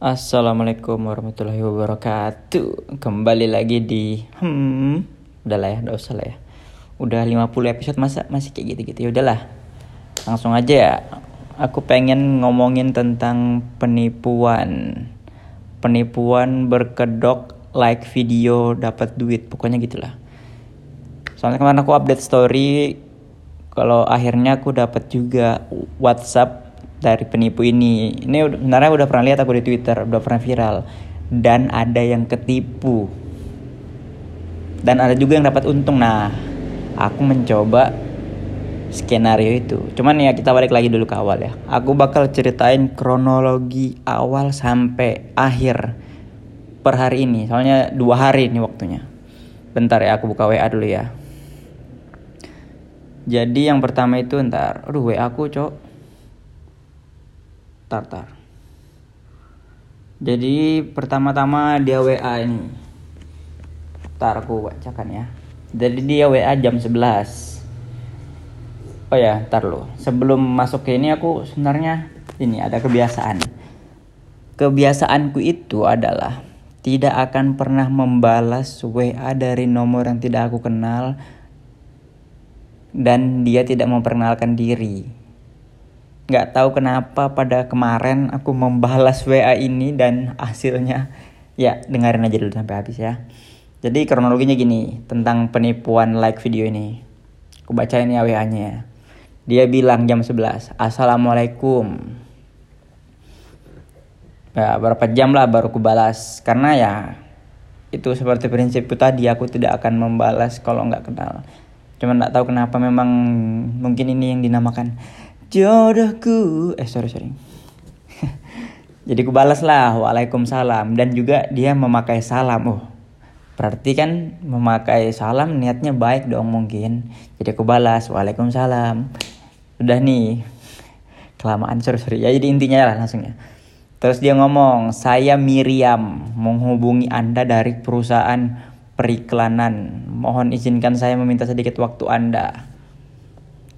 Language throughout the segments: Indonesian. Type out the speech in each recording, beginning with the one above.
Assalamualaikum warahmatullahi wabarakatuh. Kembali lagi di Hmm. Udah lah ya, udah usah lah ya. Udah 50 episode masa masih kayak gitu-gitu? Ya udahlah Langsung aja ya. Aku pengen ngomongin tentang penipuan. Penipuan berkedok like video dapat duit Pokoknya gitulah. Soalnya kemarin aku update story Kalau akhirnya aku dapat juga WhatsApp dari penipu ini. Ini sebenarnya udah pernah lihat aku di Twitter, udah pernah viral. Dan ada yang ketipu. Dan ada juga yang dapat untung. Nah, aku mencoba skenario itu. Cuman ya kita balik lagi dulu ke awal ya. Aku bakal ceritain kronologi awal sampai akhir per hari ini. Soalnya dua hari ini waktunya. Bentar ya, aku buka WA dulu ya. Jadi yang pertama itu ntar, aduh WA aku cok Tartar. Jadi pertama-tama dia WA ini. Ntar aku bacakan ya. Jadi dia WA jam 11. Oh ya, ntar lo. Sebelum masuk ke ini aku sebenarnya ini ada kebiasaan. Kebiasaanku itu adalah tidak akan pernah membalas WA dari nomor yang tidak aku kenal dan dia tidak memperkenalkan diri nggak tahu kenapa pada kemarin aku membalas WA ini dan hasilnya ya dengerin aja dulu sampai habis ya. Jadi kronologinya gini tentang penipuan like video ini. Aku bacain ya WA-nya. Dia bilang jam 11, Assalamualaikum. Ya, berapa jam lah baru aku balas. Karena ya itu seperti prinsipku tadi aku tidak akan membalas kalau nggak kenal. Cuman nggak tahu kenapa memang mungkin ini yang dinamakan jodohku. Eh sorry sorry. Jadi ku balas lah waalaikumsalam. Dan juga dia memakai salam. Oh berarti kan memakai salam niatnya baik dong mungkin. Jadi aku balas waalaikumsalam. Udah nih. Kelamaan sorry sorry. Ya jadi intinya lah langsungnya terus dia ngomong saya Miriam menghubungi anda dari perusahaan periklanan. Mohon izinkan saya meminta sedikit waktu anda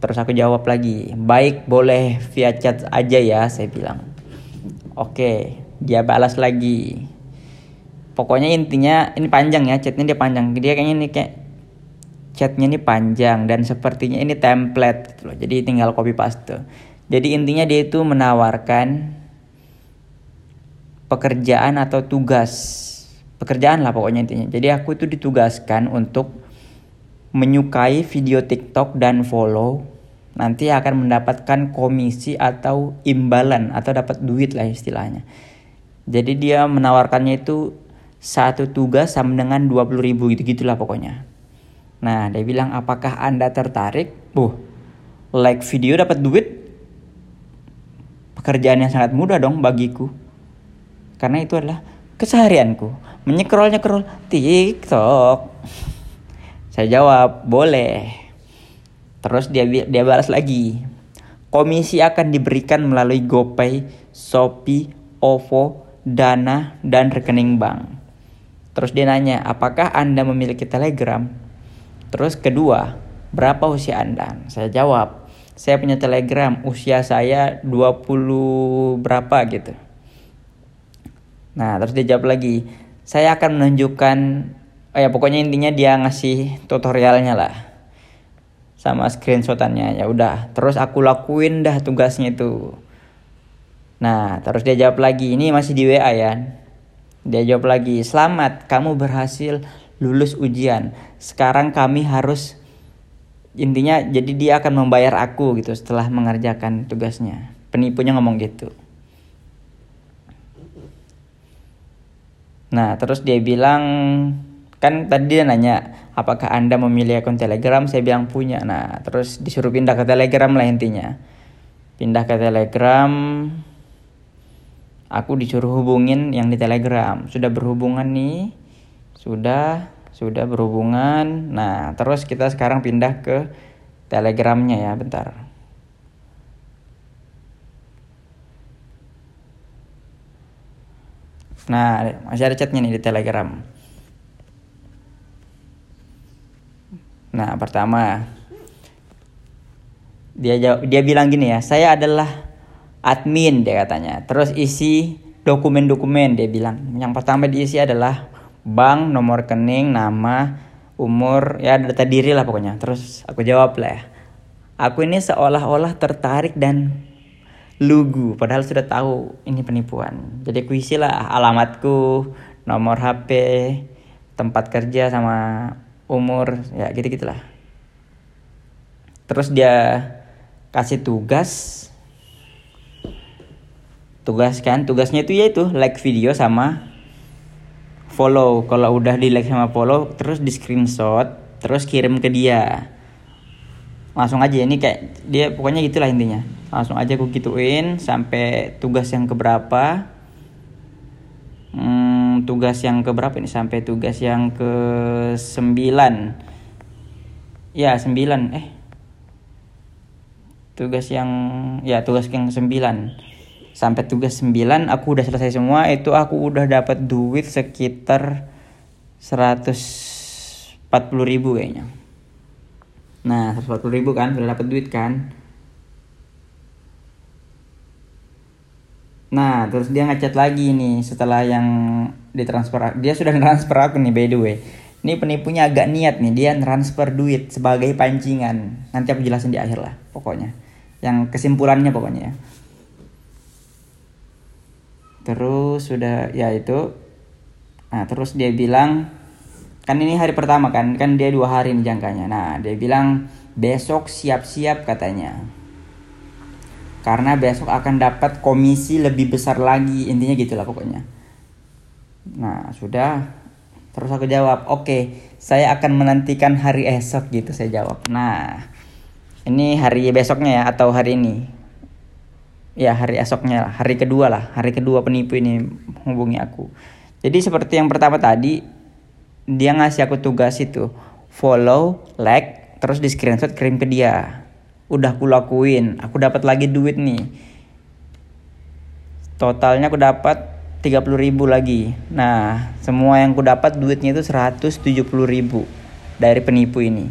Terus aku jawab lagi, baik boleh via chat aja ya, saya bilang. Oke, dia balas lagi. Pokoknya intinya ini panjang ya, chatnya dia panjang. Dia kayaknya ini kayak chatnya ini panjang dan sepertinya ini template gitu loh. Jadi tinggal copy paste. Jadi intinya dia itu menawarkan pekerjaan atau tugas. Pekerjaan lah pokoknya intinya. Jadi aku itu ditugaskan untuk menyukai video TikTok dan follow nanti akan mendapatkan komisi atau imbalan atau dapat duit lah istilahnya. Jadi dia menawarkannya itu satu tugas sama dengan 20 ribu gitu gitulah pokoknya. Nah dia bilang apakah anda tertarik? Buh, like video dapat duit. Pekerjaan yang sangat mudah dong bagiku. Karena itu adalah keseharianku. Menyekrol nyekrol TikTok. Saya jawab, boleh. Terus dia dia balas lagi. Komisi akan diberikan melalui GoPay, Shopee, OVO, Dana, dan rekening bank. Terus dia nanya, apakah Anda memiliki Telegram? Terus kedua, berapa usia Anda? Saya jawab, saya punya Telegram, usia saya 20 berapa gitu. Nah, terus dia jawab lagi, saya akan menunjukkan oh ya pokoknya intinya dia ngasih tutorialnya lah. Sama screenshotannya ya udah. Terus aku lakuin dah tugasnya itu. Nah terus dia jawab lagi ini masih di WA ya dia jawab lagi selamat kamu berhasil lulus ujian. Sekarang kami harus intinya jadi dia akan membayar aku gitu setelah mengerjakan tugasnya. Penipunya ngomong gitu. Nah terus dia bilang kan tadi dia nanya apakah anda memilih akun telegram? Saya bilang punya. Nah terus disuruh pindah ke telegram lah intinya. Pindah ke telegram aku disuruh hubungin yang di telegram. Sudah berhubungan nih? Sudah sudah berhubungan. Nah terus kita sekarang pindah ke telegramnya ya bentar. Nah masih ada chatnya nih di telegram Nah, pertama dia jawab, dia bilang gini ya, saya adalah admin dia katanya. Terus isi dokumen-dokumen dia bilang. Yang pertama diisi adalah bank nomor rekening nama umur ya data diri lah pokoknya. Terus aku jawab lah ya. Aku ini seolah-olah tertarik dan lugu padahal sudah tahu ini penipuan. Jadi aku isi lah alamatku nomor HP tempat kerja sama umur ya gitu gitulah terus dia kasih tugas. Tugas kan? Tugasnya itu yaitu like video sama follow. Kalau udah di like sama follow terus di screenshot terus kirim ke dia. Langsung aja ini kayak dia pokoknya gitulah intinya. Langsung aja aku gituin sampai tugas yang keberapa tugas yang keberapa ini? Sampai tugas yang ke sembilan. Ya sembilan. Eh. Tugas yang ya tugas yang sembilan. Sampai tugas 9 aku udah selesai semua itu aku udah dapat duit sekitar 140 ribu kayaknya. Nah 140 ribu kan udah dapat duit kan nah terus dia ngechat lagi nih setelah yang ditransfer dia sudah transfer aku nih by the way. Ini penipunya agak niat nih dia transfer duit sebagai pancingan. Nanti aku jelasin di akhir lah pokoknya. Yang kesimpulannya pokoknya ya. Terus sudah ya itu. Nah terus dia bilang kan ini hari pertama kan kan dia dua hari nih jangkanya. Nah dia bilang besok siap-siap katanya karena besok akan dapat komisi lebih besar lagi. Intinya gitulah pokoknya. Nah sudah. Terus aku jawab oke okay, saya akan menantikan hari esok gitu saya jawab. Nah ini hari besoknya ya atau hari ini? Ya hari esoknya lah, hari kedua lah, hari kedua penipu ini hubungi aku. Jadi seperti yang pertama tadi, dia ngasih aku tugas itu, follow, like, terus di screenshot kirim ke dia. Udah aku lakuin, aku dapat lagi duit nih. Totalnya aku dapat 30 ribu lagi. Nah, semua yang aku dapat duitnya itu 170 ribu dari penipu ini.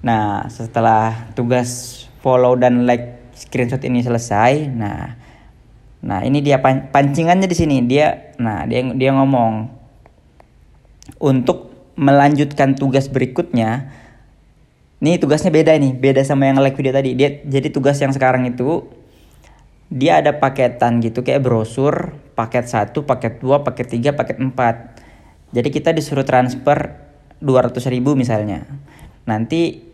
Nah, setelah tugas follow dan like screenshot ini selesai nah nah ini dia pan pancingannya di sini dia nah dia dia ngomong untuk melanjutkan tugas berikutnya ini tugasnya beda nih. Beda sama yang like video tadi. Dia jadi tugas yang sekarang itu dia ada paketan gitu kayak brosur paket satu paket dua paket tiga paket empat. Jadi kita disuruh transfer 200 ribu misalnya. Nanti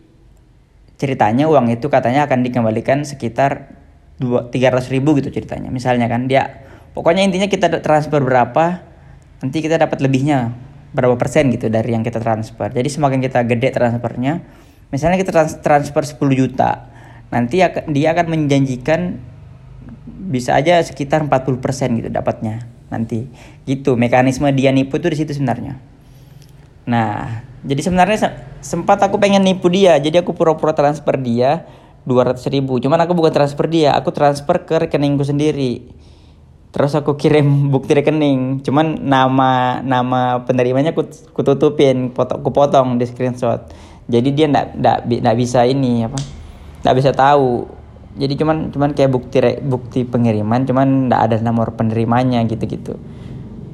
ceritanya uang itu katanya akan dikembalikan sekitar tiga ratus ribu gitu ceritanya misalnya kan. Dia pokoknya intinya kita transfer berapa nanti kita dapat lebihnya berapa persen gitu dari yang kita transfer. Jadi semakin kita gede transfernya misalnya kita trans transfer 10 juta nanti dia akan menjanjikan bisa aja sekitar 40% gitu dapatnya nanti. Gitu mekanisme dia nipu itu di situ sebenarnya. Nah jadi sebenarnya sempat aku pengen nipu dia jadi aku pura-pura transfer dia 200 ribu. Cuman aku bukan transfer dia aku transfer ke rekeningku sendiri. Terus aku kirim bukti rekening. Cuman nama nama penerimanya aku, aku tutupin aku potong di screenshot jadi dia ndak ndak ndak bisa ini apa ndak bisa tahu. Jadi cuman cuman kayak bukti bukti pengiriman cuman ndak ada nomor penerimanya gitu gitu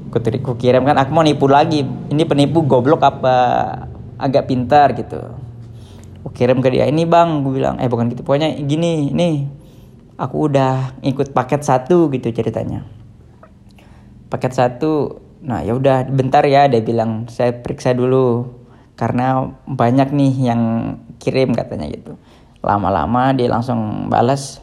ku kirim kan aku mau nipu lagi. Ini penipu goblok apa agak pintar gitu. Aku kirim ke dia ini bang gue bilang. Eh bukan gitu. Pokoknya gini nih aku udah ikut paket satu gitu ceritanya. Paket satu. Nah ya udah bentar ya dia bilang saya periksa dulu karena banyak nih yang kirim katanya gitu. Lama-lama dia langsung balas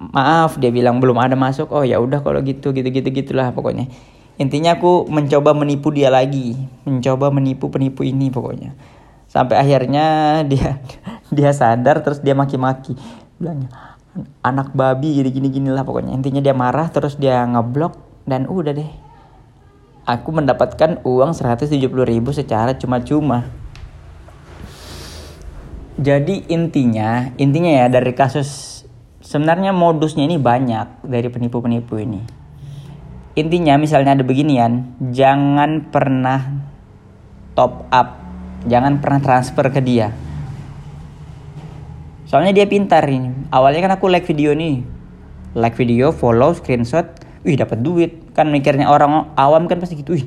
maaf dia bilang belum ada masuk. Oh ya udah kalau gitu gitu gitu gitulah pokoknya. Intinya aku mencoba menipu dia lagi mencoba menipu penipu ini pokoknya. Sampai akhirnya dia dia sadar terus dia maki-maki. Bilangnya anak babi gini gini gini lah pokoknya. Intinya dia marah terus dia ngeblok dan udah deh. Aku mendapatkan uang 170 ribu secara cuma-cuma jadi intinya intinya ya dari kasus sebenarnya modusnya ini banyak dari penipu-penipu ini. Intinya misalnya ada beginian jangan pernah top up. Jangan pernah transfer ke dia. Soalnya dia pintar ini. Awalnya kan aku like video nih. Like video follow screenshot. Wih dapat duit. Kan mikirnya orang awam kan pasti gitu. Wih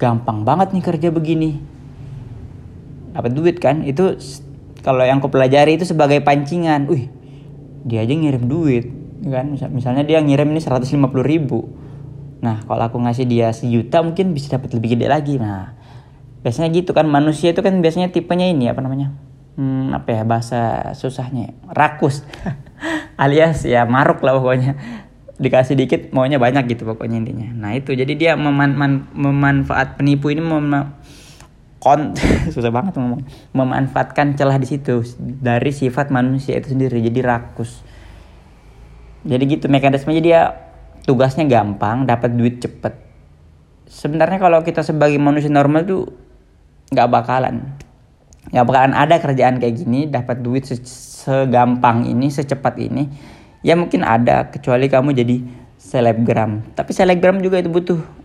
gampang banget nih kerja begini. Dapat duit kan? Itu kalau yang aku pelajari itu sebagai pancingan wih dia aja ngirim duit kan? Misalnya dia ngirim ini 150 ribu. Nah kalau aku ngasih dia sejuta mungkin bisa dapat lebih gede lagi. Nah biasanya gitu kan. Manusia itu kan biasanya tipenya ini apa namanya? Hmm, apa ya bahasa susahnya rakus. Alias ya maruk lah pokoknya. Dikasih dikit maunya banyak gitu pokoknya intinya. Nah itu. Jadi dia meman man memanfaat penipu ini mem kon susah banget ngomong. Memanfaatkan celah di situ dari sifat manusia itu sendiri jadi rakus. Jadi gitu mekanismenya dia tugasnya gampang dapat duit cepet. Sebenarnya kalau kita sebagai manusia normal tuh nggak bakalan. Nggak bakalan ada kerjaan kayak gini dapat duit segampang ini secepat ini ya mungkin ada kecuali kamu jadi selebgram. Tapi selebgram juga itu butuh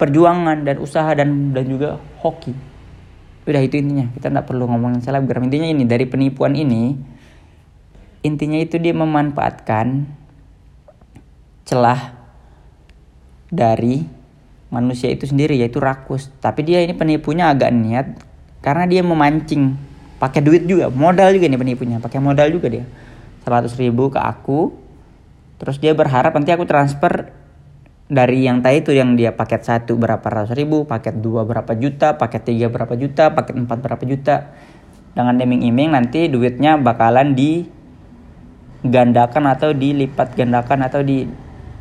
perjuangan dan usaha dan dan juga hoki. Udah itu intinya kita nggak perlu ngomongin selebgram. Intinya ini dari penipuan ini intinya itu dia memanfaatkan celah dari manusia itu sendiri yaitu rakus. Tapi dia ini penipunya agak niat karena dia memancing. Pakai duit juga modal juga nih penipunya. Pakai modal juga dia. 100 ribu ke aku terus dia berharap nanti aku transfer dari yang tadi itu yang dia paket satu berapa ratus ribu paket dua berapa juta paket tiga berapa juta paket empat berapa juta. Dengan iming-iming nanti duitnya bakalan digandakan atau dilipat gandakan atau di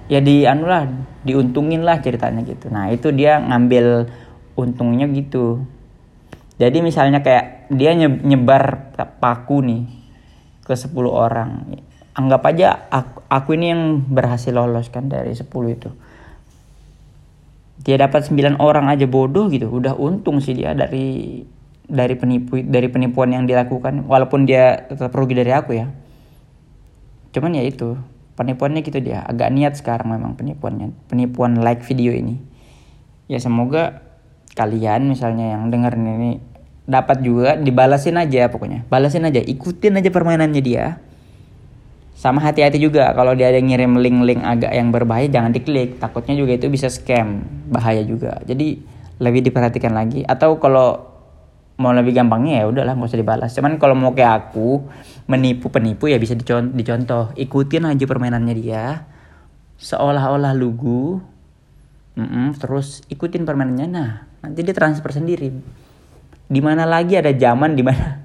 ya di anu lah diuntungin lah ceritanya gitu. Nah itu dia ngambil untungnya gitu. Jadi misalnya kayak dia nyebar paku nih ke 10 orang. Anggap aja aku, aku ini yang berhasil lolos kan dari 10 itu dia dapat 9 orang aja bodoh gitu. Udah untung sih dia dari dari penipu dari penipuan yang dilakukan. Walaupun dia tetap rugi dari aku ya. Cuman ya itu penipuannya gitu dia. Agak niat sekarang memang penipuannya. Penipuan like video ini. Ya semoga kalian misalnya yang dengerin ini dapat juga. Dibalasin aja pokoknya. Balasin aja. Ikutin aja permainannya dia sama hati-hati juga kalau dia ada ngirim link-link agak yang berbahaya jangan diklik. Takutnya juga itu bisa scam bahaya juga. Jadi lebih diperhatikan lagi. Atau kalau mau lebih gampangnya ya udahlah nggak usah dibalas. Cuman kalau mau kayak aku menipu penipu ya bisa dicontoh, ikutin aja permainannya dia. Seolah-olah lugu. Mm -mm, terus ikutin permainannya. Nah nanti dia transfer sendiri. Di mana lagi ada zaman di mana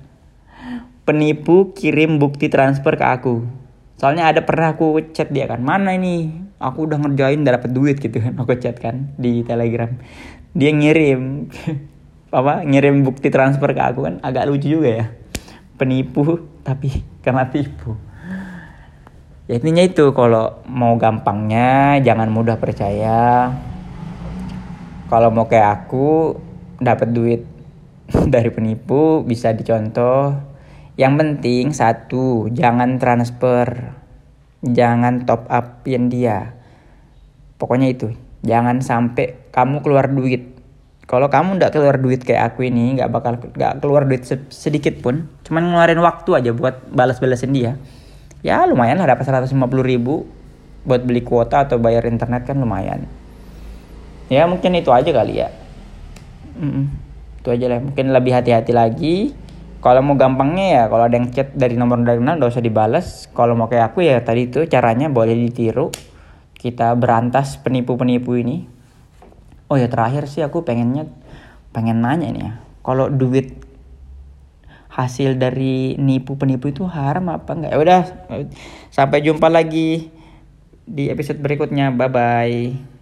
penipu kirim bukti transfer ke aku. Soalnya ada pernah aku chat dia kan, mana ini? Aku udah ngerjain dapat duit gitu kan, aku chat kan di Telegram. Dia ngirim apa? Ngirim bukti transfer ke aku kan, agak lucu juga ya. Penipu tapi karena tipu. Ya intinya itu kalau mau gampangnya jangan mudah percaya. Kalau mau kayak aku dapat duit dari penipu bisa dicontoh. Yang penting satu, jangan transfer. Jangan top up upin dia. Pokoknya itu, jangan sampai kamu keluar duit. Kalau kamu nggak keluar duit kayak aku ini, nggak bakal nggak keluar duit sedikit pun, cuman ngeluarin waktu aja buat balas-balasin dia. Ya lumayan lah dapat 150 ribu buat beli kuota atau bayar internet kan lumayan. Ya mungkin itu aja kali ya. Mm -mm itu aja lah mungkin lebih hati-hati lagi kalau mau gampangnya ya kalau ada yang chat dari nomor mana gak usah dibalas kalau mau kayak aku ya tadi itu caranya boleh ditiru. Kita berantas penipu-penipu ini. Oh ya terakhir sih aku pengennya pengen nanya nih ya. Kalau duit hasil dari nipu penipu itu haram apa enggak ya udah sampai jumpa lagi di episode berikutnya. Bye bye